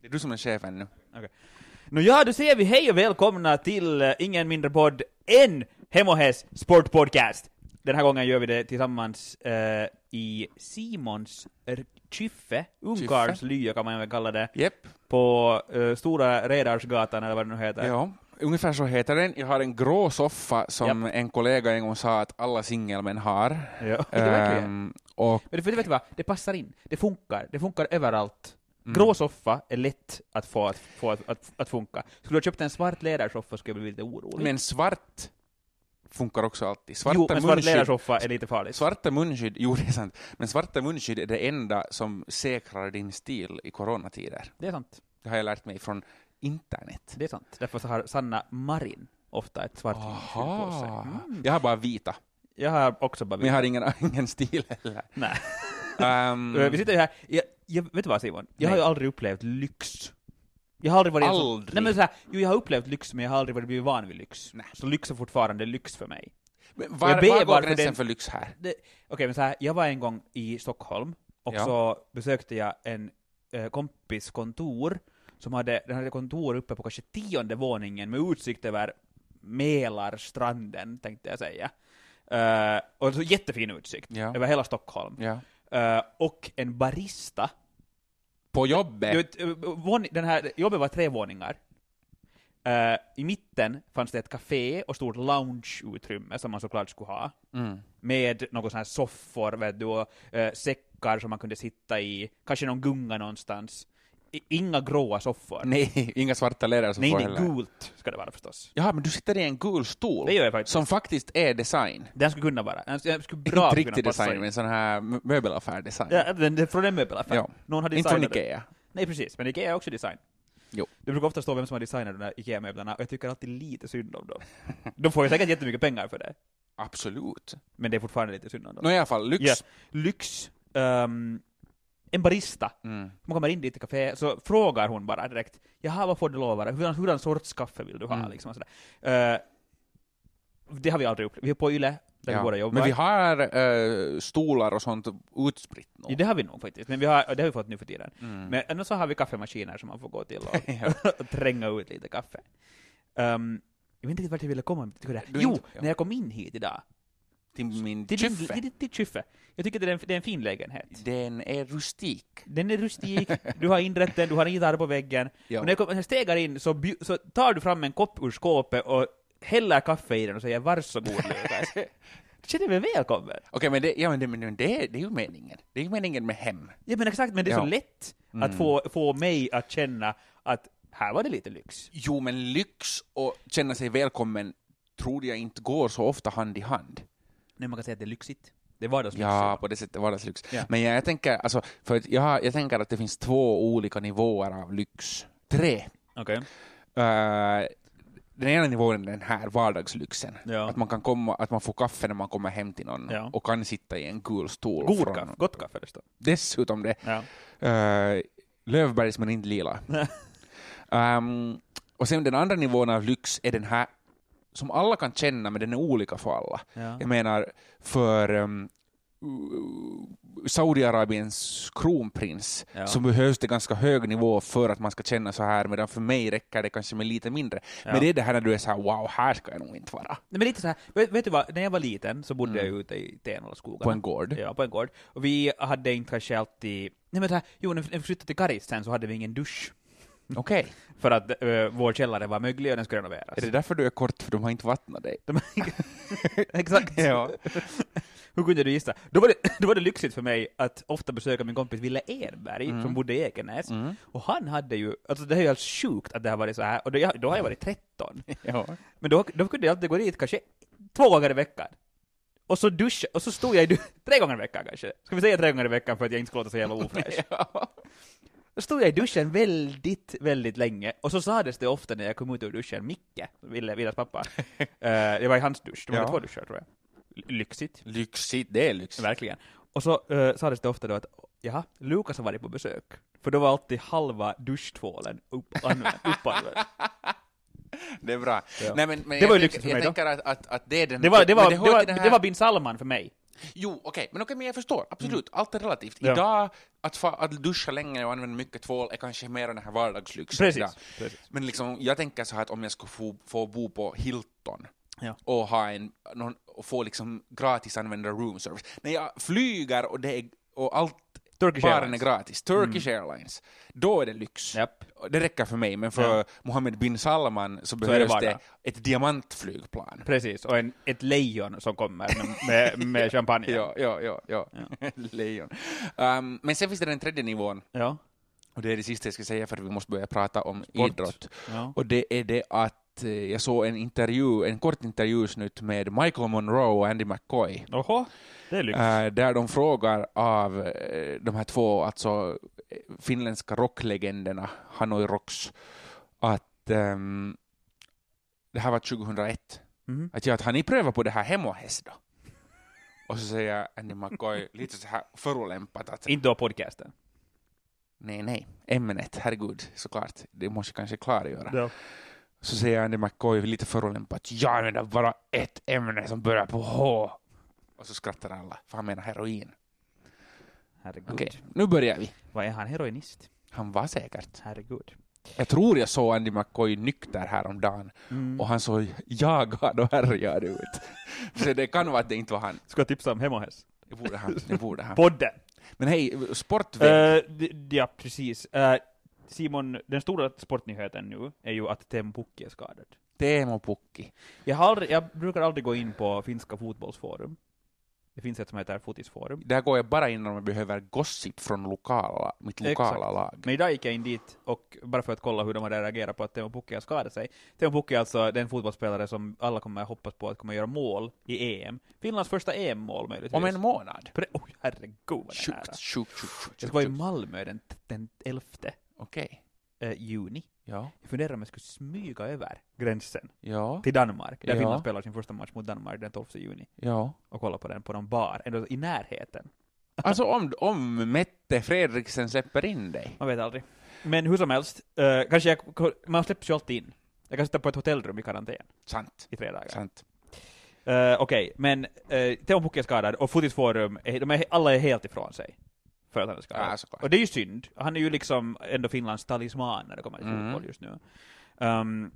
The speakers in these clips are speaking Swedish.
Det är du som är chefen nu. Nå ja, då säger vi hej och välkomna till uh, ingen mindre podd än Hemohes Sportpodcast. Den här gången gör vi det tillsammans uh, i Simons r- Kyffe, ungkarlslya kan man väl kalla det, Jepp. på uh, Stora Redarsgatan eller vad det nu heter. Ja, ungefär så heter den. Jag har en grå soffa som en kollega en gång sa att alla singelmän har. Ja, det är verkligen. Ehm, och Men för vet du vad, det passar in. Det funkar. Det funkar överallt. Mm. Grå soffa är lätt att få att, få att, att, att funka. Skulle du ha köpt en svart lädersoffa skulle jag bli lite orolig. Men svart funkar också alltid. Svarta jo, men svart lädersoffa är lite farligt. svarta munskydd, jo det är sant, men svarta munskydd är det enda som säkrar din stil i coronatider. Det är sant. Det har jag lärt mig från internet. Det är sant. Därför så har Sanna Marin ofta ett svart munskydd på sig. Mm. Jag har bara vita, Jag har också bara men jag har ingen, ingen stil heller. Nej. Uh, Vi sitter ju här, jag, jag, vet du vad Simon? Jag har Nej. ju aldrig upplevt lyx. Jag har aldrig varit Aldrig? Nej men så här, jo jag har upplevt lyx men jag har aldrig varit blivit van vid lyx. Nej. Så lyx är fortfarande lyx för mig. men jag var, ber var går bara för gränsen den- för lyx här? Okej men så här, jag var en gång i Stockholm och Ja. så besökte jag en eh, kompis kontor som hade, den hade kontor uppe på kanske tionde våningen med utsikt över Mälarstranden tänkte jag säga. Eh, och så jättefin utsikt Ja. över hela Stockholm. Ja. Eh, och en barista På jobbet? Vet, eh, den här, jobbet var tre våningar. Eh, I mitten fanns det ett café och stort loungeutrymme som man såklart skulle ha. Mm. Med några sådana här soffor, vet du, och säckar som man kunde sitta i, kanske någon gunga någonstans. Inga gråa soffor. Nej, inga svarta ledare som nej, nej, heller. gult ska det vara förstås. Jaha, men du sitter i en gul stol? Det gör jag faktiskt. Som faktiskt är design. Den skulle kunna vara. Den skulle bra Inte riktig design, in. men sån här mö- möbelaffär-design. Ja, den, den, från en möbelaffär. Ja. Någon har Inte från designat. Ikea. Nej, precis. Men Ikea är också design. Jo. Det brukar ofta stå vem som har designat de där Ikea-möblerna, och jag tycker alltid lite synd om dem. De får ju säkert jättemycket pengar för det, Absolut. men det är fortfarande lite synd om dem. Nå i alla fall, lyx. Ja. Lyx, ehm, en barista, Mm. man kommer in dit i café, så frågar hon bara direkt ”Jaha, vad får det lov att vara? Hurdan, hurdan sorts kaffe vill du ha?” Mm. liksom sådär. Eh, det har vi aldrig upplevt. Vi är på Yle, där vi båda jobbar. Men vi har eh, stolar och sånt utspritt nog. Ja, det har vi nog faktiskt, men vi har, det har vi fått nu för tiden. Mm. Men ändå så har vi kaffemaskiner som man får gå till och, Ja. och tränga ut lite kaffe. Ehm, jag vet inte riktigt vart jag ville komma med det. Du är Jo, inte- ja. när jag kom in hit idag, Till min till din, kyffe. till, till Kyffe. Jag tycker det är, en, det är en fin lägenhet. Den är rustik. Den är rustik, du har inrett den, du har en gitarr på väggen. Ja. Och när jag, kom, när jag stegar in så, så tar du fram en kopp ur skåpet och häller kaffe i den och säger varsågod Lukas. Du känner mig välkommen. Okej, men, det, ja, men, det, men det, det är ju meningen. Det är ju meningen med hem. Ja men exakt, men det är så Ja. lätt Mm. att få, få mig att känna att här var det lite lyx. Jo, men lyx och känna sig välkommen tror jag inte går så ofta hand i hand. Nej, man kan säga att det är lyxigt. Det är vardagslyx. Ja, på det sättet vardagslyx. Ja. Men jag, jag tänker, alltså, för jag, jag tänker att det finns två olika nivåer av lyx. Tre. Okej. Eh, den ena nivån är den här vardagslyxen. Ja. Att man kan komma, att man får kaffe när man kommer hem till någon Ja. och kan sitta i en gul stol. God från- kaffe, gott kaffe det står. Dessutom det. Ja. Uh, Lövbergs men inte lila. Ehm, och sen den andra nivån av lyx är den här som alla kan känna, men den är olika för alla. Ja. Jag menar, för um, Saudiarabiens kronprins Ja. så behövs det ganska hög nivå för att man ska känna så här, medan för mig räcker det kanske med lite mindre. Ja. Men det är det här när du är så här, wow, här ska jag nog inte vara. Nej, men lite så här, vet, vet du vad, när jag var liten så bodde Mm. jag ute i Tenolaskogarna. På en gård. Ja, på en gård. Och vi hade inte kanske alltid... Nej men så här, jo, när vi flyttade till Karis sen så hade vi ingen dusch. Okej. För att uh, vår källare var möglig och den skulle renoveras. Är det därför du är kort, för de har inte vattnat dig? Exakt. Ja. Hur kunde du gissa? Då var, det, då var det lyxigt för mig att ofta besöka min kompis Ville Erberg, Mm. som bodde i Ekenäs. Mm. Och han hade ju, alltså det är ju helt sjukt att det har varit så här, och då, då har jag varit 13. ja. Men då, då kunde jag alltid gå dit kanske två gånger i veckan. Och så duscha, och så stod jag i du- tre gånger i veckan kanske. Ska vi säga tre gånger i veckan för att jag inte ska låta så jävla ofräsch? ja. Då stod jag i duschen väldigt, väldigt länge, och så sades det ofta när jag kom ut ur duschen, Micke, Ville, Villas pappa, uh, jag var i hans dusch, det var Ja. två duschar tror jag. Lyxigt, Lyxigt, det är lyxigt. verkligen. Och så uh, sades det ofta då att, jaha, Lukas har varit på besök. För då var alltid halva duschtvålen upp, använd, uppanvänd. Det är bra. Ja. Nej, men, men Det var ju lyxigt för mig då. att, att, att det den... Det var, det var, det hör var, den det här- var bin Salman för mig. Jo, okej, men okej, men jag förstår, absolut, allt är relativt. Ja. Idag, att, fa, att duscha länge och använda mycket tvål är kanske mer den här vardagslyxen. Precis. Precis. Men liksom, jag tänker så här att om jag skulle få, få bo på Hilton Ja. och, ha en, någon, och få liksom gratis använda room service. När jag flyger och, det är, och allt Turkish baren är Airlines. gratis, Turkish Airlines, då är det lyx. Japp. Det räcker för mig, men för Ja. Mohammed bin Salman så det behövs det, vardag. ett diamantflygplan. Precis, och en, ett lejon som kommer med, med, champagne. Ja, ja, ja, ja. Lejon. Um, men sen finns det den tredje nivån, Ja. och det är det sista jag ska säga för att vi måste börja prata om Sport. idrott. ja. Och det är det att eh, jag såg en intervju, en kort intervjusnutt med Michael Monroe och Andy McCoy, Oho, det är lyx. eh, där de frågar av eh, de här två alltså, finländska rocklegenderna, Hanoi Rocks, att ehm, det här var 2001, Mhm. att, ja, att har ni prövat på det här hemohäst då? Och så säger Andy McCoy lite så här förolämpat att Inte då podcasten. nej, nej, ämnet, herregud, såklart, det måste jag kanske klargöra. Ja. Så säger Andy McCoy lite förolämpat, jag använder bara ett ämne som börjar på H. Och så skrattar alla, för han menar heroin. Herregud. Okej, nu börjar vi. Vad är han heroinist? Han var säkert. Herregud. Jag tror jag såg Andy McCoy nykter häromdagen Mm. och han såg jagad och härjad ut. Så det kan vara att det inte var han. Ska jag tipsa om Hemohäst? Det borde han. Det borde han. Podden! Men hej, sportväg. D- ja, precis. Eh, Simon, den stora sportnyheten nu är ju att Teemu Pukki är skadad. Teemo Pukki. Jag, har aldrig, jag brukar aldrig gå in på finska fotbollsforum. Det finns ett som heter Fotisforum. Där går jag bara in om jag behöver gossip från lokala, mitt lokala Exakt. lag. Men idag gick jag in dit, och bara för att kolla hur de hade reagerat på att Teemu Pukki har skadat sig. Teemu Pukki är alltså den fotbollsspelare som alla kommer att hoppas på att kommer att göra mål i EM. Finlands första EM-mål möjligtvis. Om en månad. Pre- Oj, herregud vad det är. Sjukt, sjukt, sjukt. Jag ska vara i. Malmö den, den 11 Okej. eh, juni. Ja. Jag funderar om jag skulle smyga över gränsen Ja. till Danmark, där Ja. Finland spelar sin första match mot Danmark den 12 juni, Ja. och kolla på den på någon bar, ändå i närheten. Alltså om, om Mette Fredriksen släpper in dig. Man vet aldrig. Men hur som helst, eh, kanske jag, man släpps ju alltid in. Jag kan sitta på ett hotellrum i karantän Sant. i tre dagar. Sant. Eh, Okej, men uh, Teemu Pukki är skadad och Fotisforum, är, de är, alla är helt ifrån sig. För att han är skadad. Ja, och det är ju synd. Han är ju liksom ändå Finlands talisman när det kommer till Mm. fotboll just nu. Um,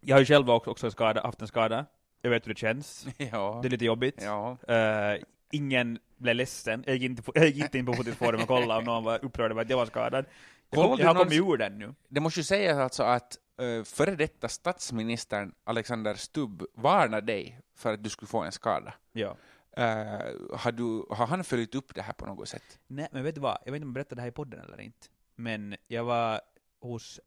jag har ju själv också, också skada, haft en skada. Jag vet hur det känns. Ja. Det är lite jobbigt. Ja. Eh, ingen blev ledsen. Jag gick inte, på- jag gick inte in på Fotisforum och kollade om någon var upprörd över att jag var skadad. Jag, kom, jag har kommit ur den nu. Det måste ju sägas alltså att uh, före detta statsministern Alexander Stubb varnade dig för att du skulle få en skada. Ja. Uh, har, du, har han följt upp det här på något sätt? Nej, men vet du vad? Jag vet inte om jag berättade det här i podden eller inte. Men jag var hos,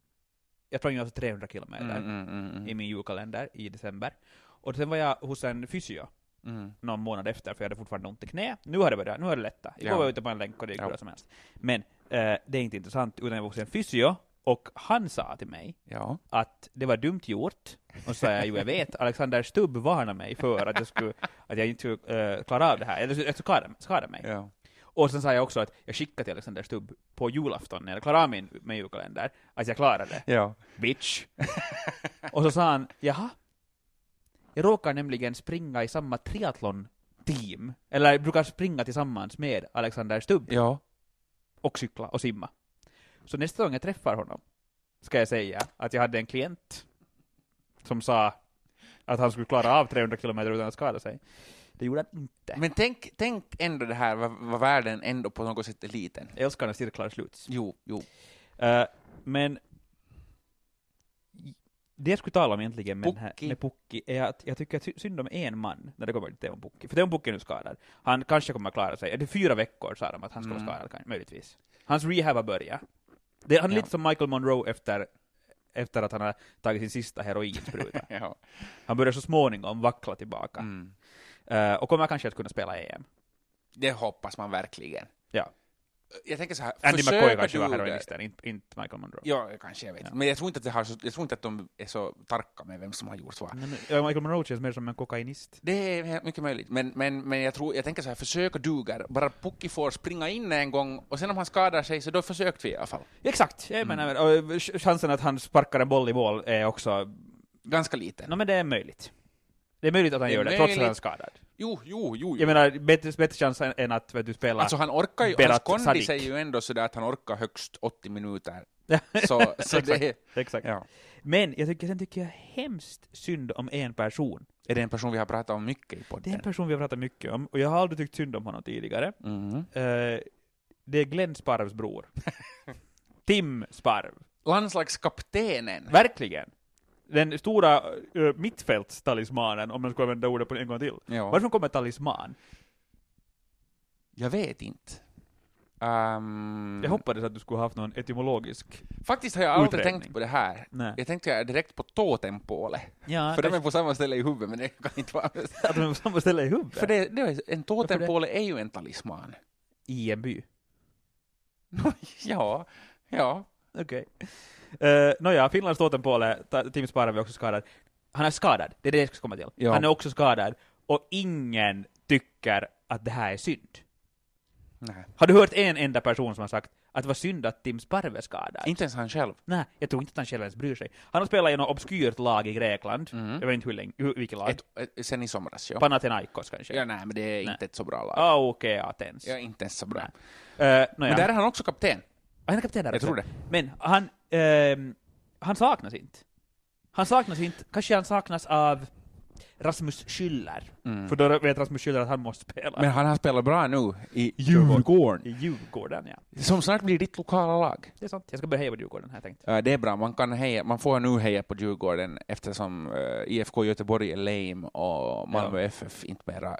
jag sprang ju alltså 300 kilometer Mm, mm, mm, mm. i min julkalender i december. Och sen var jag hos en fysio Mm. någon månad efter, för jag hade fortfarande ont i knä. Nu har det börjat, nu har det lättat. Igår Ja. var jag ute på en länk och det gick Ja. bra som helst. Men eh, det är inte intressant, utan jag var hos en fysio, och han sa till mig Ja. att det var dumt gjort. Och så sa jag, jo jag vet, Alexander Stubb varnade mig för att jag, skulle, att jag inte skulle eh, klara av det här, eller jag skada, skada mig. ja. Och sen sa jag också att jag skickade till Alexander Stubb på julafton när jag klarade av min, min julkalender, att jag klarade det. Ja. Bitch. och så sa han, jaha? Jag råkar nämligen springa i samma triathlon-team, eller brukar springa tillsammans med Alexander Stubb Ja. och cykla och simma. Så nästa gång jag träffar honom ska jag säga att jag hade en klient som sa att han skulle klara av 300 kilometer utan att skada sig. Det gjorde han inte. Men tänk, tänk ändå det här, vad, vad världen ändå på något sätt är liten. Jag älskar när cirklar sluts. Jo, jo. Eh, men det jag skulle tala om egentligen med, här, med Pukki är att jag tycker sy- synd om en man när det kommer till Teemu Pukki. För Teemu Pukki är nu skadad. Han kanske kommer att klara sig. Det är fyra veckor sa de att han ska vara Mm. skadad, möjligtvis. Hans rehab har börjat. Det, han är lite som Michael Monroe efter, efter att han har tagit sin sista heroinspruta. Han börjar så småningom vackla tillbaka. Mm. Eh, och kommer kanske att kunna spela EM. Det hoppas man verkligen. Ja. Jag tänker så här, Andy McCoy kanske var heroinisten, inte, inte Michael Monroe. Ja, kanske, jag vet. Ja. Men jag tror, inte att det har så, jag tror inte att de är så tarka med vem som har gjort vad. Nej, men, Michael Monroe känns mer som en kokainist. Det är mycket möjligt, men, men, men jag, tror, jag tänker så här, försöka duger. Bara Pukki får springa in en gång, och sen om han skadar sig, så då försökte vi i alla fall. Exakt, jag Mm. menar, och ch- chansen att han sparkar en boll i mål är också, Ganska liten. no, men det är möjligt. Det är möjligt att han Det gör det, trots att han är skadad. Jo, jo, jo. Jag menar, bättre, bättre chans än- att vet du, spela... Alltså han orkar ju, hans kondis är ju ändå sådär att han orkar högst 80 minuter. Så, så det är, Exakt. ja. Men jag tycker, sen tycker jag hemskt synd om en person. är det en person vi har pratat om mycket i Det är podden. en person vi har pratat mycket om, och jag har aldrig tyckt synd om honom tidigare. Mhm. Eh, det är Glenn Sparvs bror. Tim Sparv. Landslagskaptenen. Verkligen. Den stora uh, mittfältstalismanen, om man ska använda ordet på en gång till. Ja. Varifrån kommer talisman? Jag vet inte. Ehm, Jag hoppades att du skulle ha haft någon etymologisk... Faktiskt har jag aldrig Utredning. tänkt på det här. Nej. Jag tänkte direkt på totempåle. Ja, För de är på samma ställe i huvudet, men det kan inte vara... att de är på samma ställe i huvudet. För det, det är, en totempåle är ju en talisman. I en by. ja, ja. Okej. Uh, Nåja, Finlands totempåle, ta- Tim Sparv är också skadad. Han är skadad, det är det jag ska komma till. Ja. Han är också skadad, och ingen tycker att det här är synd. Nej. Har du hört en enda person som har sagt att det var synd att Tim Sparv är skadad? Inte ens han själv. Nej, jag tror inte att han själv ens bryr sig. Han har spelat i något obskyrt lag i Grekland. Mm. Jag vet inte hur länge, hur, vilket lag. Ett, ett, sen i somras, ja. Panathinaikos kanske? Ja, nej, men det är Nej. inte ett så bra lag. Ah, okej, Atens. Ja, inte ens så bra. Uh, Men där är han också kapten. Han är kapten där Jag också. tror det. Men han, ehm, han saknas inte. Han saknas inte. Kanske han saknas av Rasmus Schüller. Mm. För då vet Rasmus Schüller att han måste spela. Men han har spelat bra nu i Djurgården. I Djurgården, ja. Som snart blir ditt lokala lag. Det är sant. Jag ska börja heja på Djurgården, har jag tänkt. Ja, det är bra, man, kan heja, man får nu heja på Djurgården eftersom eh, IFK Göteborg är lame och Malmö Ja. FF inte mera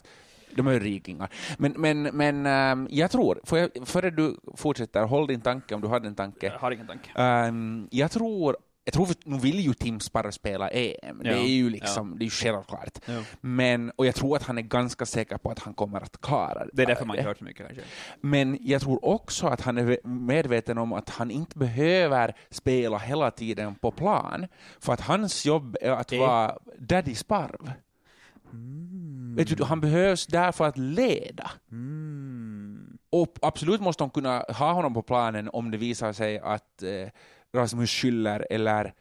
de är ju rikingar. Men, men, men ehm, jag tror, får jag, före du fortsätter, håll din tanke om du hade en tanke. Jag har ingen tanke. Ehm, jag tror, jag tror, nu vill ju Tim Sparre spela EM, det Ja, är ju liksom, det är ju självklart. Ja. Men, och jag tror att han är ganska säker på att han kommer att klara Det är därför man inte hört så mycket kanske. men jag tror också att han är ve- medveten om att han inte behöver spela hela tiden på plan, för att hans jobb är att Det- vara Daddy Sparv. Mm. Vet du, han behövs där för att leda. Mm. Och absolut måste de kunna ha honom på planen om det visar sig att eh, Rasmus Schüller eller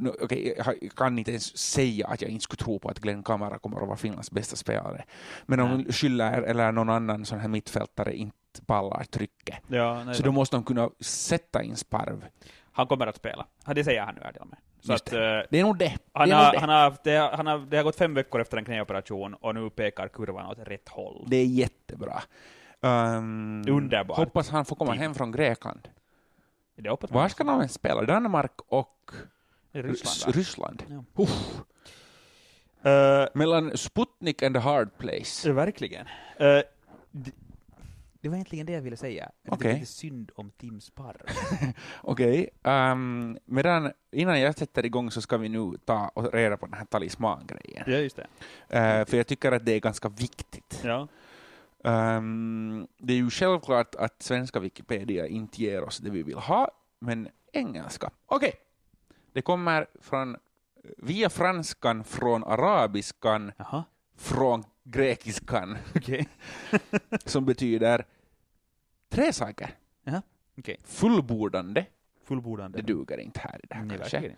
No, okej, jag kan inte ens säga att jag inte skulle tro på att Glenn Kamara kommer att vara Finlands bästa spelare. Men om Nej. Schüller eller någon annan sån här mittfältare inte pallar trycket, Ja, så då måste de kunna sätta in Sparv. Han kommer att spela. Det säger han nu här till och med. Så Just att, eh, Det är nog det. han, det, är nog har, det. han, har, haft- det, har- han har, det har gått fem veckor efter en knäoperation och nu pekar kurvan åt rätt håll. det är jättebra. Um, Underbart. Hoppas han får komma hem från Grekland. Det hoppas. Var ska de spela? Danmark och Ryssland? Ryssland. Ja. Eh, Mellan Sputnik and the hard place. Ja, verkligen. Eh, det, var egentligen det jag ville säga. Att Det är lite synd om Tim Sparr. Okej, ehm, medan innan jag sätter igång så ska vi nu ta och reda på den här talismangrejen. ja, just det. Eh, för jag tycker att det är ganska viktigt. Ja. Ehm, det är ju självklart att svenska Wikipedia inte ger oss det vi vill ha, men engelska. Okej, det kommer från, via franskan, från arabiskan, Jaha. Från grekiskan, Okej. som betyder tre saker. Okej. Fullbordande, Fullbordande. det duger inte här i det här Nej, kanske. inte.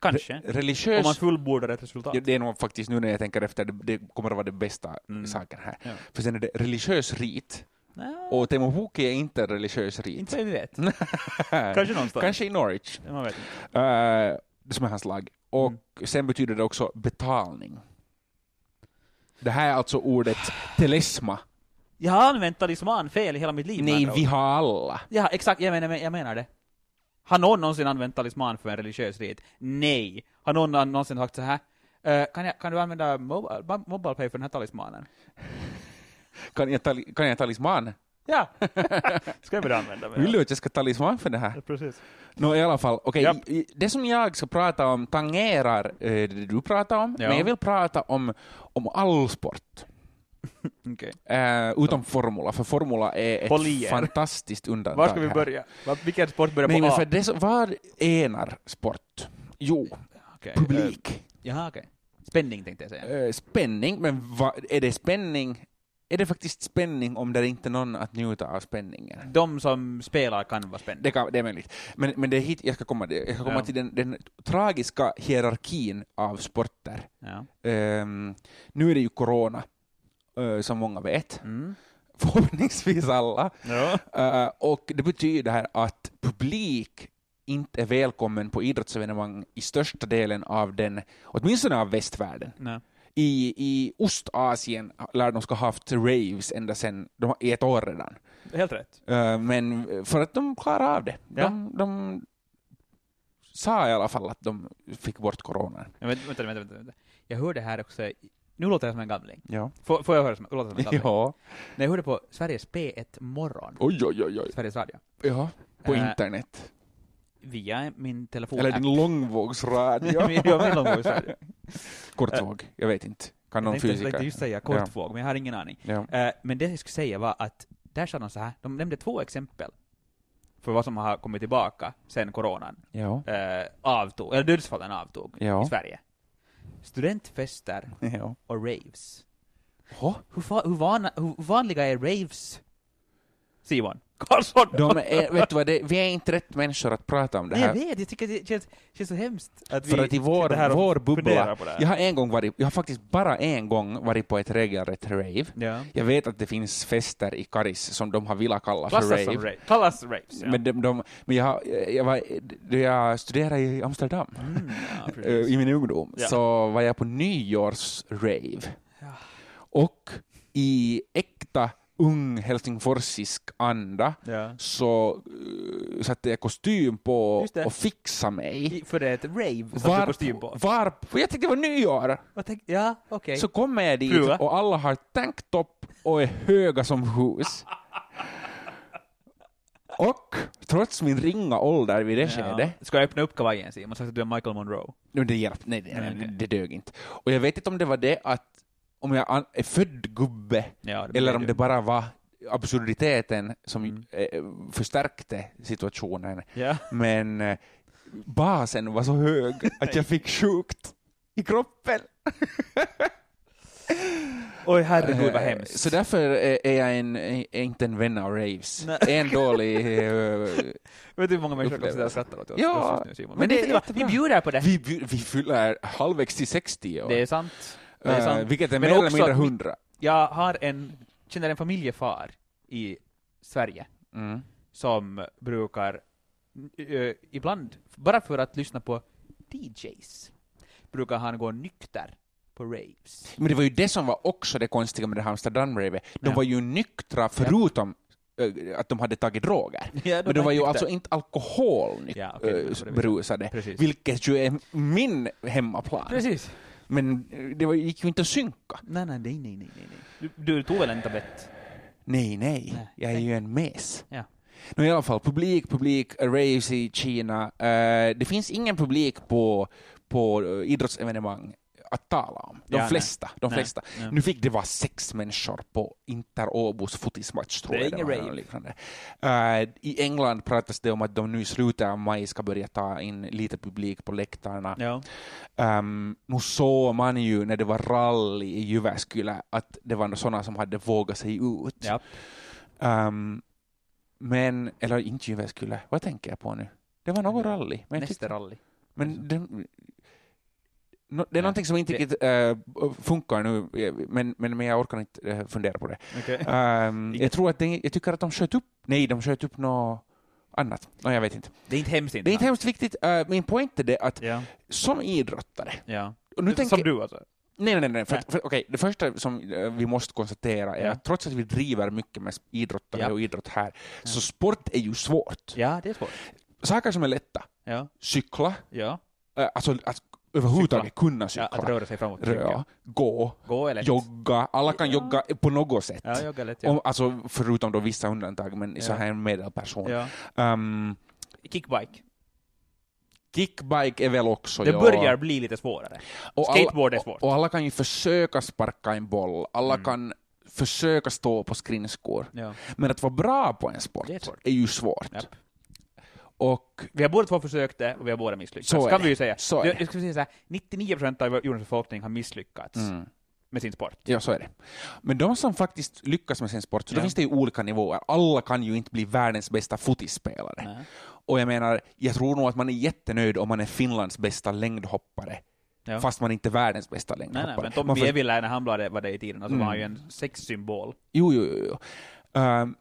Kanske. Re- religiös Om man fullbordar ett resultat. Ja, det är nog faktiskt nu när jag tänker efter, det, det kommer att vara det bästa Mm. saken här. Ja. För sen är det religiös rit, Nja, och Teemu Pukki är inte en religiös rit. inte vad vi vet. Kanske någonstans. Kanske i Norwich, Ja, Man vet inte. uh, som är hans lag. Och Mm. sen betyder det också betalning. Det här är alltså ordet telesma. Jag har använt talisman fel i hela mitt liv. Nej, vi har alla. Ja, exakt. Jag menar, jag menar det. Har någon någonsin använt talisman för en religiös rit? Nej. Har någon någonsin sagt så här? "Eh, kan, jag, kan du använda mobile, mobile pay för den här talismanen? Kan jag, tali- kan jag talisman? Ja! ska jag börja använda mig Vill du att jag ska talisman för det här? Precis. Nå, i alla fall, okej, Japp. det som jag ska prata om tangerar eh, det du pratar om, Ja. men jag vill prata om, om all sport. Okej. Eh, utom formula, för formula är ett Polier. fantastiskt undantag Var ska vi börja? Va- Vilken sport börjar Nej, på men A? för det, som- vad enar sport? Jo, Okej, publik. eh, Jaha, okej. Spänning tänkte jag säga. Eh, spänning, men vad, är det spänning är det faktiskt spänning om det är inte någon att njuta av spänningen? De som spelar kan vara spända. Det, kan, det är möjligt. Men, men det är hit jag ska komma, jag ska komma Ja. till den, den tragiska hierarkin av sporter. Ja. Ehm, nu är det ju corona, eh, som många vet. Mm. Förhoppningsvis alla. Ja. Eh, och det betyder att publik inte är välkommen på idrottsevenemang i största delen av den, åtminstone av västvärlden. Nej. I, i Ostasien lär de ska ha haft raves ända sedan, de i ett år redan. Helt rätt. Eh, men för att de klarar av det. Ja. De, de sa i alla fall att de fick bort coronan. Ja, vänta, vänta, vänta, vänta. Jag hörde här också, nu låter jag som en gamling. Ja. Får, får jag höra som, låta som en gamling? Ja. När jag hörde på Sveriges P1 Morgon, Oj, oj, oj, oj. Sveriges Radio, Ja. På Eh, internet. Via min telefon. Eller din långvågsradio. Ja, min långvågsradio. Kortvåg, jag vet inte. Kan någon tänkte, jag fysiker? tänkte just säga kortvåg, men jag har ingen aning. Ja. Eh, men det jag skulle säga var att där sa de så här, de nämnde två exempel för vad som har kommit tillbaka sen coronan Ja. eh, avtog, eller dödsfallen avtog Ja. i Sverige. Studentfester ja. och raves. Oh. Hur, hur, vana, hur vanliga är raves? Simon Karlsson! De är, vet du vad, det, vi är inte rätt människor att prata om det Nej, jag här. vet, jag tycker det känns, känns så hemskt att För att i vår, sitter här vår bubbla, på det här. jag har en gång varit, jag har faktiskt bara en gång varit på ett regelrätt rave. Ja. Jag vet att det finns fester i Karis som de har velat kalla för rave. som rave. Kallas raves, ja. Men, de, de, men jag, jag, var, jag studerade i Amsterdam Mm, ja, eh, i min ungdom Ja. så var jag på nyårsrave. Ja. Och i äkta ung helsingforsisk anda Ja. så uh, satte jag kostym på och fixade mig. I- För det är ett rave satte du kostym på. var, jag tänkte det var nyår. Tänk, ja, okej. Så kommer jag dit Fruga. och alla har tanktop och är höga som hus. Och trots min ringa ålder vid det skedet, Ska jag öppna upp kavajen Simon, så att du är Michael Monroe? no, det hjälpte, nej, nej, Nej, det dög inte. Och jag vet inte om det var det att om jag är född gubbe Ja, eller om du. det bara var absurditeten som Mm. eh, förstärkte situationen. Ja. Men eh, basen var så hög att jag fick sjukt i kroppen. Oj, herregud vad Eh, hemskt. Så därför är jag en, är inte en vän av raves. Nej. En dålig... eh, Vet du hur många människor som sitter och skrattar åt oss Ja, just nu, Simon? men Men det det, vi bjuder på det. vi, vi, vi fyller halvvägs till 60 år. Det är sant. Det är Eh, sant. vilket är mer eller också mindre hundra. Jag har en, känner en familjefar i Sverige Mm. som brukar eh, ibland, bara för att lyssna på DJs, brukar han gå nykter på raves. Men det var ju det som var också det konstiga med det här Amsterdam-rave. De Ja. var ju nyktra förutom eh, att de hade tagit droger. Ja, Men de var ju nykter. alltså inte alkoholnyk Ja, var Precis. vilket ju är min hemmaplan. Precis. Men eh, det var, gick ju inte att synka. Nej, nej, nej, nej, nej, nej. Du, du tog väl en tablett? Nej, nej, Nej. jag är Nej. ju en mes. Ja. Nå, I alla fall, publik, publik, raves i Kina. Eh, det finns ingen publik på, på eh, idrottsevenemang att tala om. De Ja, nej. flesta. De flesta. nej. Nu fick det vara sex människor på Inter Åbos fotismatch, tror Det jag. ingen var, liknande. Eh, I England pratas det om att de nu i slutet av maj ska börja ta in lite publik på läktarna. Ja. Um, nu såg man ju när det var rally i Jyväskylä att det var sådana som hade vågat sig ut. ja. Um, men, eller inte Jyväskylä, vad tänker jag på nu? Det var något rally. Men, Nästa rally. men det, no, det är någonting som inte riktigt äh, funkar nu, eh, men, men, men jag orkar inte äh, fundera på det. Okej. Um, jag tror att det, jag tycker att de sköt upp, nej, de sköt upp något annat. No, jag vet inte. Det är inte hemskt Det är inte hemskt viktigt. Uh, min poäng är det att Ja. som idrottare, ja. och nu tänker, Som du alltså? Nej, nej, nej. För, Nej. för, okej, det första som eh, vi måste konstatera är Ja. att trots att vi driver mycket med idrottare Ja. och idrott här, Ja. så sport är ju svårt. Ja, det är svårt. Saker som är lätta, cykla, Ja. eh, alltså att överhuvudtaget kunna ja cykla, att röra sig framåt. röra, gå, Gå eller jogga, alla kan Ja. jogga på något sätt. Ja, jogga lätt. Ja. Om, alltså förutom då vissa undantag, men så Ja. här en medelperson. ja. Um, Kickbike. kickbike är väl också... Det ja. börjar bli lite svårare. Och alla- Skateboard är svårt. Och alla kan ju försöka sparka en boll, alla Mm. kan försöka stå på skridskor. Ja. Men att vara bra på en sport är är ju svårt. Japp. Och Vi har båda två försökt det och vi har båda misslyckats. Så kan vi ju säga. Så jag, jag skulle säga så här, 99% av jordens befolkning har misslyckats. mm, med sin sport. Ja, så är det. Men de som faktiskt lyckas med sin sport, så då Ja. finns det ju olika nivåer. Alla kan ju inte bli världens bästa fotispelare. Nej. Och jag menar, jag tror nog att man är jättenöjd om man är Finlands bästa längdhoppare, Ja. fast man inte är världens bästa Nej, längdhoppare. nej, men Tommy får- Vievilä, när han var det i tiden, alltså Mm. var han ju en sexsymbol. Jo, jo, jo. jo. Ehm,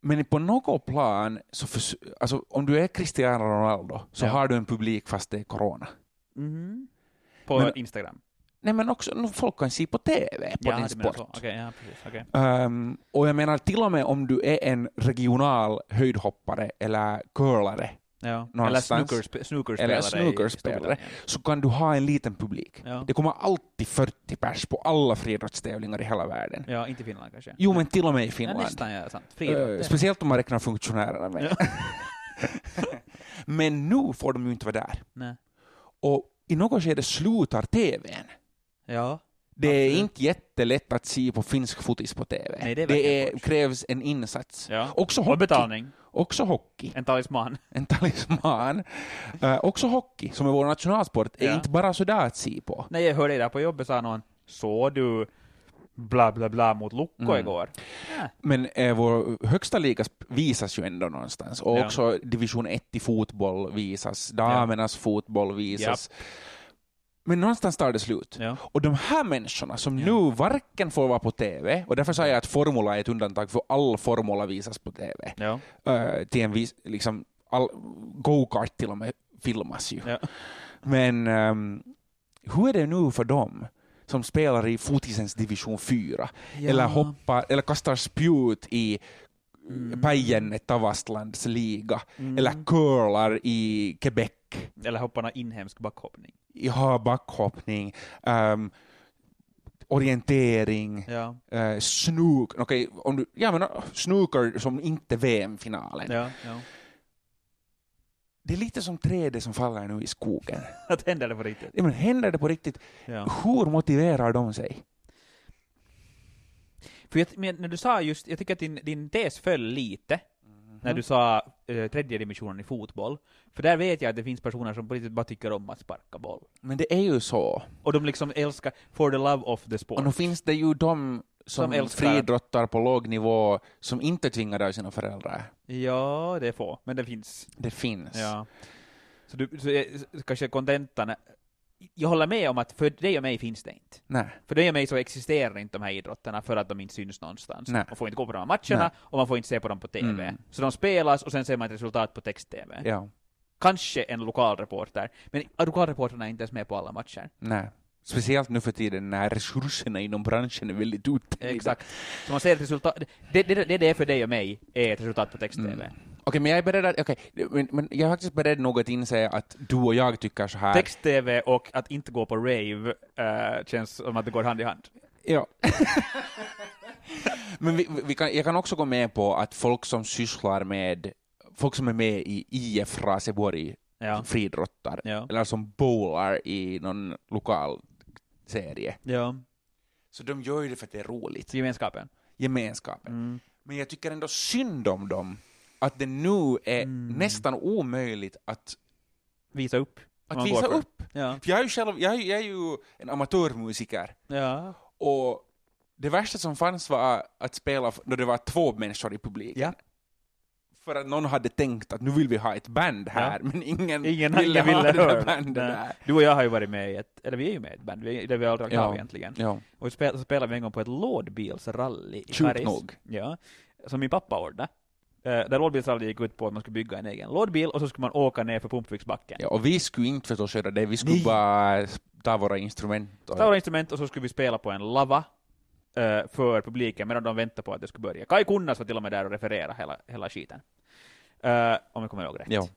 men på något plan, så förs- alltså, om du är Cristiano Ronaldo, så Ja. har du en publik fast det är corona. På Men- Instagram. Nej, men också folk kan se på TV på ja, din sport. Okej, ja, precis. Okej. Ehm, och jag menar till och med om du är en regional höjdhoppare eller curlare Ja. Eller snookerspelare. eller i snookerspelare så kan du ha en liten publik. Ja. Det kommer alltid 40 pers på alla friidrottstävlingar i hela världen. ja, inte i Finland kanske. Jo, men till och med i Ja, Finland. nästan, ja, sant. Friidrott. Eh, det- speciellt om man räknar funktionärerna med. men nu får de ju inte vara där. Nej. Och i något skede slutar TVn. Ja. Det är Absolut. inte jättelätt att se på finsk fotis på TV. Nej, det är det är, krävs en insats. ja. Också Och hockey. betalning. Också hockey. En talisman. En talisman. Eh, också hockey, som är vår nationalsport, är Ja. inte bara sådär att se på. Nej, jag hörde där på jobbet sa någon, såg du bla bla bla mot Lukko Mm. igår? Ja. Men eh, vår högsta liga visas ju ändå någonstans. Och Ja. också division 1 i fotboll visas, damernas fotboll visas. Men någonstans tar det slut. Ja. Och de här människorna som Ja. nu varken får vara på TV, och därför säger jag att Formula är ett undantag, för all Formula visas på TV. Ja. Eh, till en vis, liksom, all, go-kart till och med filmas ju. Men ehm, hur är det nu för dem som spelar i fotisens division 4? Eller hoppar, eller kastar spjut i Mm. Pajen, Tavastlands liga, Mm. eller curlar i Quebec, Eller hopparna inhemsk backhoppning. Ja, backhoppning, ehm, orientering, Ja. uh, snook, okej, om du, ja men uh, snooker som inte VM-finalen. Ja. ja. Det är lite som trädet som faller nu i skogen. Att händer det på riktigt? Ja, men händer det på riktigt? Hur motiverar de sig? För jag, när du sa just, jag tycker att din, din tes föll lite, när du sa eh, tredje dimensionen i fotboll. För där vet jag att det finns personer som på riktigt bara tycker om att sparka boll. Men det är ju så. Och de liksom älskar, for the love of the sport. Och nu finns det ju de som, Som friidrottar på låg nivå som inte tvingade av sina föräldrar. Ja, det är få, men det finns. Det finns. Ja. Så, du, så eh, kanske kontentan, jag håller med om att för dig och mig finns det inte. Nej. För dig och mig så existerar inte de här idrotterna för att de inte syns någonstans. Nej. Man får inte gå på de här matcherna Nej. och man får inte se på dem på TV. Mm. Så de spelas och sen ser man ett resultat på text-TV. Ja. Kanske en lokalreporter, men lokalreporterna är inte ens med på alla matcher. Nej. Speciellt nu för tiden när resurserna inom branschen är väldigt uttömda. Exakt. Så man ser ett resultat, det, det, det, det är för dig och mig är ett resultat på text-TV. Mm. Okej, men jag är beredd att, okej, men, men jag är faktiskt beredd nog att inse att du och jag tycker så här. Text-TV och att inte gå på rave eh, känns som att det går hand i hand. Ja. Men vi, vi kan, jag kan också gå med på att folk som sysslar med, folk som är med i IF Raseborg Ja. friidrottar, Ja. eller som bowlar i någon lokal serie, Ja. så de gör ju det för att det är roligt, Gemenskapen. gemenskapen. Mm. Men jag tycker ändå synd om dem, att det nu är Mm. nästan omöjligt att, Visa upp. att visa upp. Ja. För jag är ju själv, jag är, jag är ju en amatörmusiker, Ja. Och det värsta som fanns var att spela då det var två människor i publiken. Ja. För att någon hade tänkt att nu vill vi ha ett band här, men ingen, Ingen ville ingen ha ville det där bandet där. Du och jag har ju varit med i ett, eller vi är ju med i ett band, vi, där vi har dragit Ja. av egentligen. Ja. Och så spelade vi en gång på ett lådbilsrally i Sjukt Paris. nog. Ja, som min pappa ordnade. Uh, där lådbilsrally gick ut på att man skulle bygga en egen lådbil och så skulle man åka ner för Pumpviksbacken. ja, och vi skulle inte förstås göra det, vi skulle Nej. bara ta våra instrument. Och, Ta våra instrument och så skulle vi spela på en lava eh, för publiken medan de väntade på att det skulle börja. Kai Kunnas var till och med där och refererade hela, hela skiten. Eh, om jag kommer ihåg rätt. Ja.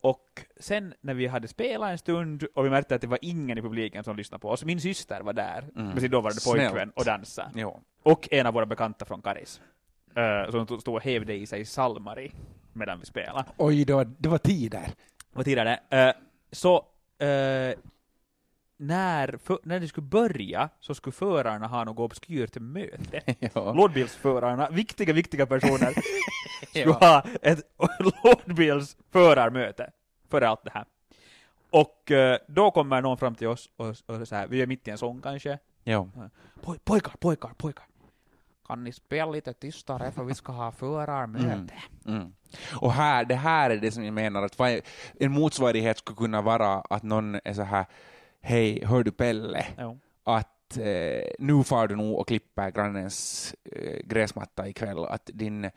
Och sen när vi hade spelat en stund och vi märkte att det var ingen i publiken som lyssnade på oss, min syster var där Mm. med sin dåvarande pojkvän och dansade. Ja. Och en av våra bekanta från Karis. Uh, som stod och hävde i sig salmari medan vi spelade. Oj, det var, det var tider. Vad tidigare. Uh, så uh, när, för, när det skulle börja så skulle förarna ha något obskyrt möte. ja. Lådbilsförarna, viktiga, viktiga personer, skulle Ja. ha ett lådbilsförarmöte före allt det här. Och eh, då kommer någon fram till oss och, och så här, vi är mitt i en sång kanske, Ja. Poj, pojkar, pojkar, pojkar. Kan ni spela lite tystare för vi ska ha förarmöte? Mm. Och här, det här är det som jag menar, att en motsvarighet skulle kunna vara att någon är så här, hej, hör du Pelle, Jo. att eh, nu far du nog och klipper grannens eh, gräsmatta ikväll, att din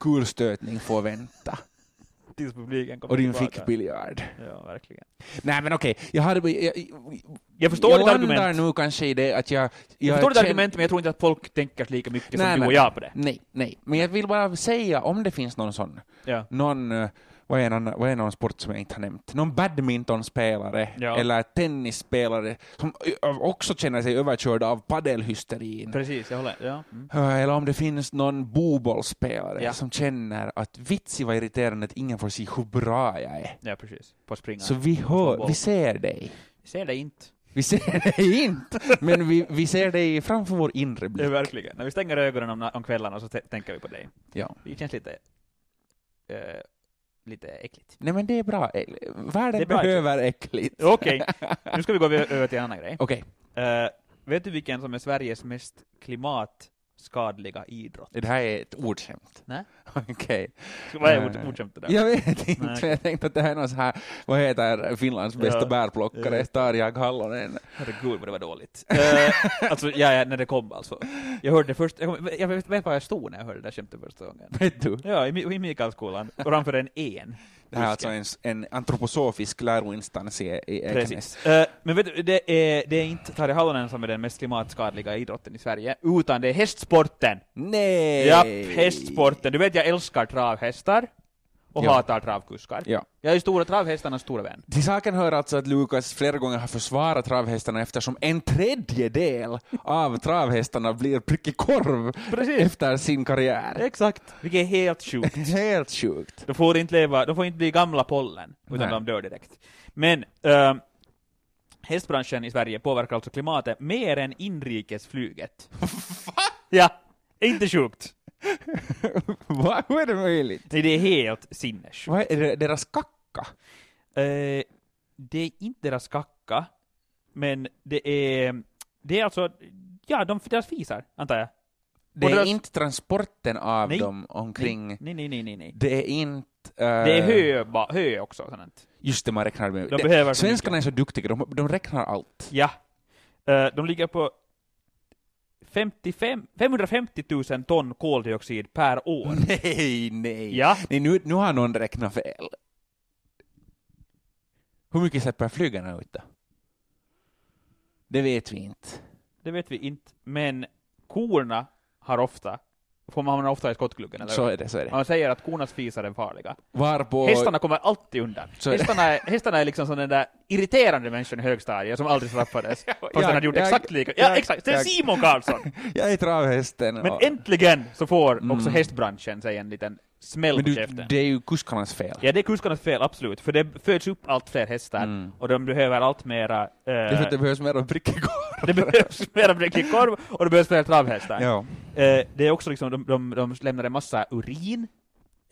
kulstötning får vänta, Tills publiken kommer och din fickbiljard. Ja, verkligen. Nej men okej, jag hade... Jag, Jag förstår jag ditt argument. nu kanske i det att jag... Jag förstår ditt känner- argument, men jag tror inte att folk tänker lika mycket som Nej, du nej. och jag på det. Nej, nej. Men jag vill bara säga om det finns någon sån, Ja. någon, eh, vad är, någon, vad är någon sport som jag inte har nämnt? Någon badmintonspelare Ja. eller tennisspelare som också känner sig överkörd av paddelhysterin. Precis, jag håller. Ja. Mm. Eller om det finns någon bobollspelare Ja. som känner att vitsi vad irriterande att ingen får se hur bra jag är. ja, precis. På springa. Så vi, hör, vi ser dig. Vi ser det inte. Vi ser dig inte, men vi, vi ser dig framför vår inre Ja, blick. verkligen. När vi stänger ögonen om, om kvällarna så tänker vi på dig. Ja. Det känns lite... eh, lite äckligt. Nej men det är bra. Världen Det är bra, behöver äckligt. Okej, nu ska vi gå över till en annan grej. Okej, Eh, vet du vilken som är Sveriges mest klimatskadliga idrott? det här är ett ordskämt. Nej. Okej. Vad är Eh, ord- ordskämtet där? Jag vet inte, Nej, jag tänkte att det här är någon så här, vad heter Finlands bästa Ja. bärplockare, Ja. Tarja Hallonen. Herregud vad det var dåligt. Eh, alltså, ja, när det kom alltså. Jag hörde det först, jag, kom, jag vet, var jag stod när jag hörde det där skämtet första gången. Vet du? Ja, i, i Mikaelskolan, framför en en. Det här är alltså en, en antroposofisk läroinstans i, Ekenäs. Precis. Eh, men vet du, det är, det är inte Tarja Halonen som är den mest klimatskadliga idrotten i Sverige, utan det är hästsporten. Nej! Ja, hästsporten. Du vet, jag älskar travhästar och Ja. hatar travkuskar. Ja. Jag är stora travhästarnas stora vän. Till saken hör alltså att Lukas flera gånger har försvarat travhästarna eftersom en tredjedel av travhästarna blir prickig korv Precis. efter sin karriär. Exakt. Vilket är helt sjukt. Helt sjukt. De får inte leva, de får inte bli gamla pollen, utan Nej. de dör direkt. Men äh, hästbranschen i Sverige påverkar alltså klimatet mer än inrikesflyget. Ja, inte sjukt. Va? Hur är det möjligt? Nej, det är helt sinnessjukt. Vad är det, deras kacka? Eh, det är inte deras kacka, men det är, det är alltså, ja, de, deras fisar, antar jag. Det är deras- inte transporten av Nej. dem omkring. Nej, nej, nej, nej, nej. Det är inte... eh, Det är hö, ba, hö också. Sånt. Just det, man räknar med. De det, behöver svenskarna är mycket. så duktiga, de, de räknar allt. Ja. Eh, de ligger på 55, 550 000 ton koldioxid per år. Nej, nej. Ja. nej nu, nu har någon räknat fel. Hur mycket släpper flygarna ut då? Det vet vi inte. Det vet vi inte, men korna har ofta, får man ofta i skottgluggen, eller Så är det, så är det. Man säger att kornas fisar är farliga. Varpå... Hästarna kommer alltid undan. Hästarna är, hästarna är liksom som den där irriterande människan i högstadiet som aldrig straffades. Fast jag- den hade gjort jag- exakt lika. Ja, jag- exakt. Det är Simon Karlsson! Jag är travhästen. Men och- äntligen så får Mm. också hästbranschen sig en liten smäll men på du, käften. det är ju kuskarnas fel. Ja, det är kuskarnas fel, absolut. För det föds upp allt fler hästar, Mm. och de behöver allt mera... eh, Det är det behövs mer av prickig det behövs mera bräcklig korv, och det behövs fler travhästar. Ja. Eh, det är också liksom, de, de, de lämnar en massa urin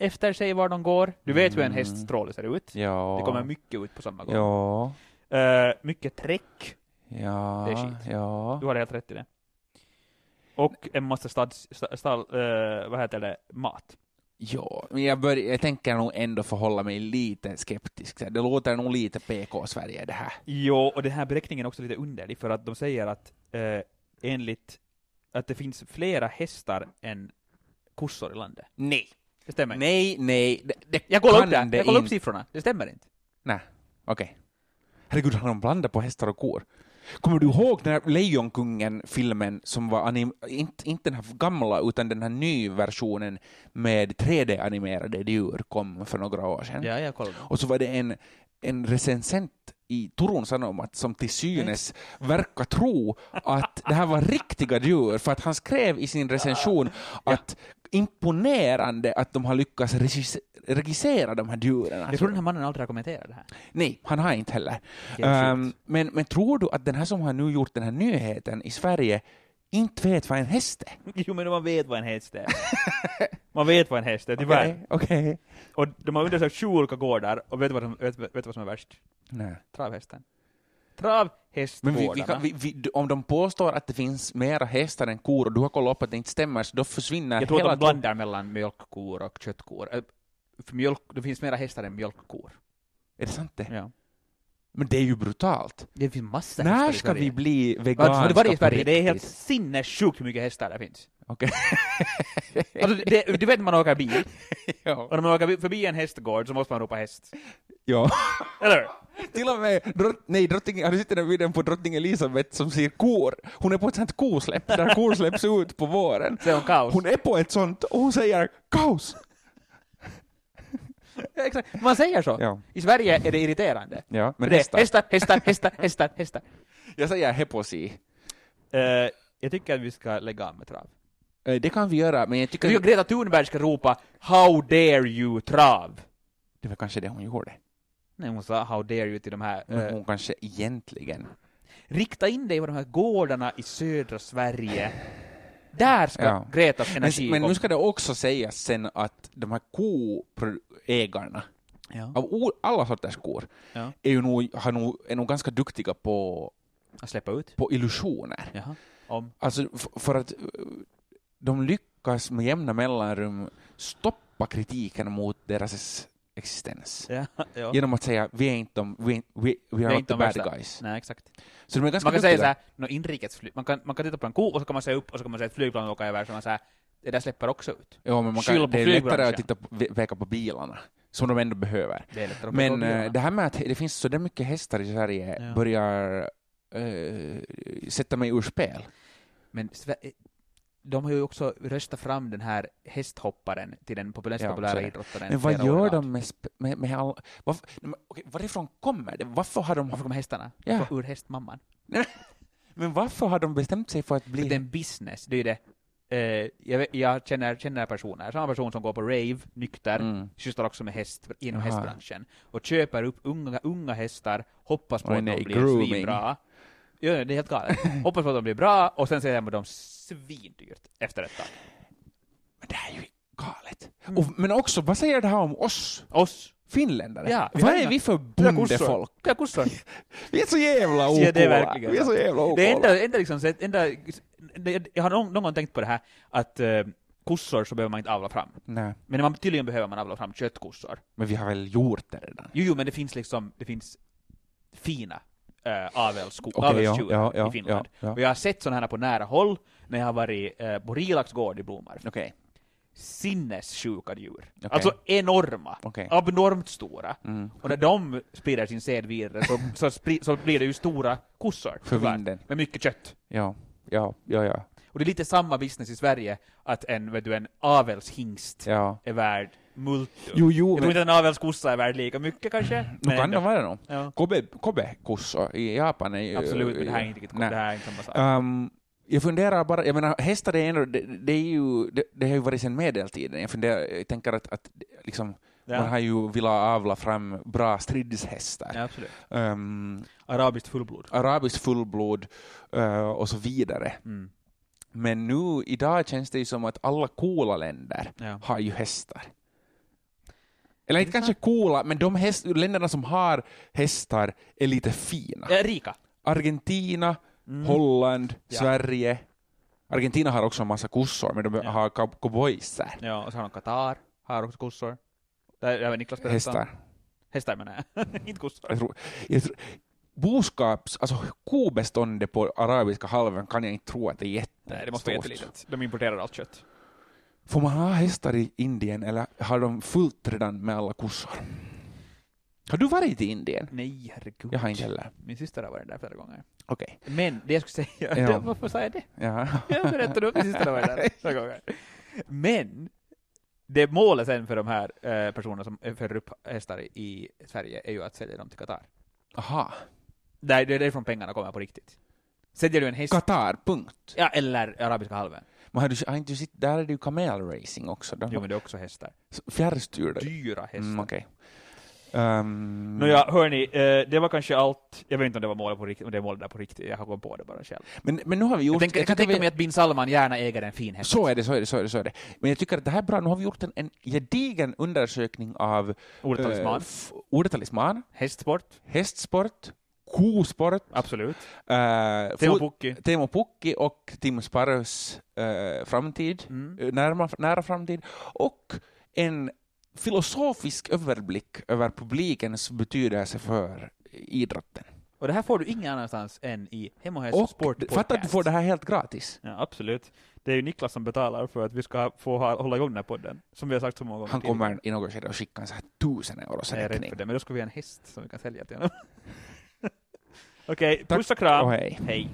efter sig var de går. Du vet hur en Mm. häststråle ser ut. Ja. Det kommer mycket ut på samma gång. Ja. Eh, mycket träck. Ja. Det är skit. Ja. Du har helt rätt i det. Och en massa stads, sta- stall, eh, vad heter det, mat. Ja, men jag, bör, jag tänker nog ändå förhålla mig lite skeptisk. Det låter nog lite PK-Sverige det här. Jo, och den här beräkningen är också lite underlig, för att de säger att eh, enligt att det finns flera hästar än kossor i landet. Nej. Det stämmer inte. Nej, nej. Det, det Jag kollar upp det, det jag kollar upp siffrorna. Det stämmer inte. Nej, okej. Herregud, har de blandat på hästar och kor? Kommer du ihåg den här Lejonkungen-filmen som var anim... inte, inte den här gamla, utan den här nya versionen med 3D-animerade djur kom för några år sedan? Ja, jag kollar. Och så var det en, en recensent i Turun Sanomat som till synes verkar tro att det här var riktiga djur, för att han skrev i sin recension att imponerande att de har lyckats regis- regissera de här djuren. Jag Alltså, tror den här mannen aldrig har kommenterat det här. Nej, han har inte heller. Sjukt. men, men tror du att den här som har nu gjort den här nyheten i Sverige inte vet vad en häst är? Jo, men man vet vad en häst är. man vet vad en häst är, tyvärr. Okej, okej. Och de har undersökt sju olika gårdar, och vet du vad, vet, vet vad som är värst? Nej. Travhästen. Men vi, vi travhästgårdarna. kan, vi, om de påstår att det finns mera hästar än kor och du har kollat upp att det inte stämmer, så då försvinner Jag tror hela att de blandar mellan mjölkkor och köttkor. Eh, För mjölk, det finns mera hästar än mjölkkor. Är det sant det? Ja. Men det är ju brutalt. Det finns massor hästar När ska vi bli veganska i på Sverige? Det är helt sinnessjukt hur mycket hästar det finns. Okej. Alltså, det, du vet när man åker bil, ja. och när man åker förbi en hästgård så måste man ropa häst. ja. Eller Till och med, drott, nej, drottning, har du sett den videon på drottning Elisabeth som ser kor? Hon är på ett sånt kosläpp, där kor släpps ut på våren. Så är hon kaos. Hon är på ett sånt och hon säger kaos. Ja, exakt. Man säger så. Ja, I Sverige är det irriterande. ja men det hästar. hästar, hästar, hästar, hästar, hästar. Jag säger heposi. Eh, jag tycker att vi ska lägga av med trav. Eh, Det kan vi göra, men jag Jag tycker tycker... att Greta Thunberg ska ropa ”How dare you trav”. Det var kanske det hon gjorde. Nej, hon sa ”How dare you” till de här. Men eh, hon kanske egentligen... rikta in dig på de här gårdarna i södra Sverige. Där ska Ja. Gretas Men, energi men nu komma. ska det också sägas sen att de här koägarna, Ja. av alla sorters kor, Ja. är ju nog, har nog, är nog ganska duktiga på, Att släppa ut? på illusioner. Jaha. Om? Alltså för att eh, de lyckas med jämna mellanrum stoppa kritiken mot deras existens. Ja, ja. Genom att säga vi är inte de, vi, är- vi, are är inte de bad guys. Nej, exakt. Så de är ganska Man kan säga duktiga. såhär, no, inrikesflyg, man kan, man kan titta på en ko och så kan man se upp och så kan man se ett flygplan åka över så man säger det där släpper också ut. Ja, men man kan, det är lättare att titta på, peka på bilarna, som de ändå behöver. Det Men eh, det här med att det finns så där mycket hästar i Sverige Ja. börjar eh, sätta mig ur spel. Men de har ju också röstat fram den här hästhopparen till den populär, Ja, populära idrottaren. Men vad gör de med, med, med all... Varför, okej, varifrån kommer det? Varför har de... Varför kommer hästarna? Ja. Ur hästmamman. Men varför har de bestämt sig för att bli... det är en business, det är det. Eh, jag, jag känner, känner personer, samma person som går på rave, nykter, Mm. sysslar också med häst inom Jaha. hästbranschen, och köper upp unga, unga hästar, hoppas på Oj, att nej, de blir svinbra. Ja, det är helt galet. hoppas på att de blir bra, och sen säger man dem svindyrt efter ett tag. Men det här är ju galet. Mm. Och, men också, vad säger det här om oss Oss, finländare? Ja, vad är vi för bondefolk? Kossor. Vi är så jävla Ja, det är okola. verkligen Vi är så jävla okola. Det enda, enda liksom, enda, det, jag har någon, någon gång tänkt på det här, att uh, kossor så behöver man inte avla fram. Nej, Men man, tydligen behöver man avla fram köttkossor. men vi har väl gjort det redan? Jo, jo, men det finns liksom, det finns fina uh, avelsko- Okej, ja, avelstjurar ja, ja, i Finland. ja, ja. Och jag har sett sådana här på nära håll när jag har varit uh, på Rilax gård i Blommarf. Okej. Sinnessjuka djur. Okej. Alltså enorma. Okej. Abnormt stora. Mm. Och när de sprider sin sed vidare så, så, så blir det ju stora kossor. För vinden. Med mycket kött. Ja, ja, ja, ja. Och det är lite samma business i Sverige, att en, vet du, en avelshingst ja. är värd multum. Jo, jo, jag tror men inte att en avelskossa är värd lika mycket kanske. nu kan det vara nog. Ja. Kobe, Kobe-kossor i Japan är ju... Absolut, men det här är inte riktigt det här är inte samma sak. Um, jag funderar bara, jag menar hästar är ändå, det, det är ju, det, det har ju varit sedan medeltiden. Jag funderar, jag tänker att, att liksom, ja. man har ju velat avla fram bra stridshästar. ja, absolut. Um, Arabiskt fullblod. arabiskt fullblod uh, och så vidare. Mm. Men nu, idag känns det ju som att alla coola länder Ja. har ju hästar. Eller inte kanske coola, men de häst, länderna som har hästar är lite fina. Ja, rika. Argentina, Mm. Holland, Ja. Sverige. Argentina har också en massa kossor, men de Ja. har cow- cowboyser. Ja, och så har de Qatar, har också kossor. Där, jag vet, Niklas berättade Hästar. Hästar menar jag. inte kossor. Jag tror, jag tror, boskaps, alltså kobeståndet på arabiska halvön kan jag inte tro att det är jätte Nej, det måste vara jättelitet. De importerar allt kött. Får man ha hästar i Indien eller har de fullt redan med alla kossor? Har du varit i Indien? Nej, herregud. Jag har inte heller. Min syster har varit där flera gånger. Okej. Men det jag skulle säga, Ja. det, varför sa jag det? Ja. Jag berättade att min syster har varit där flera gånger. Men, det målet sen för de här eh, personerna som föder upp hästar i, Sverige är ju att sälja dem till Qatar. Aha. Det är därifrån pengarna kommer på riktigt. Säljer du en häst, Qatar, punkt. ja, eller arabiska halvön. Men har du, har inte du där är det ju kamelracing också. De Jo, men det är också hästar. fjärrstyrda. Dyra hästar. Mm, okej. Um, Nåja, hörni, eh, det var kanske allt. Jag vet inte om det var målet på riktigt, om det är målet där på riktigt. Jag har gått på det bara själv. men, men nu har vi gjort... Jag, tänker, jag kan tänka mig att bin Salman gärna äger en fin häst. Så är det, så är det, så är det, så är det. Men jag tycker att det här är bra. Nu har vi gjort en, en gedigen undersökning av Ordet talisman. eh, ordetalisman, Hästsport. hästsport, kosport, Absolut. eh, Teemu Pukki. Teemu Pukki och Timo Sparros eh, framtid, Mm. eh, närma, nära framtid, och en filosofisk överblick över publikens betydelse för idrotten. Och det här får du ingen annanstans än i Hemohes Och Sport fatta att du får det här helt gratis. Ja, absolut. Det är ju Niklas som betalar för att vi ska få ha, hålla igång den här podden, som vi har sagt så många gånger Han tidigare. kommer i något skede att skicka en så här tusen euros Jag är rädd räkning. för det, men då ska vi ha en häst som vi kan sälja till honom. Okej, Tack puss och kram. och hej. Hej.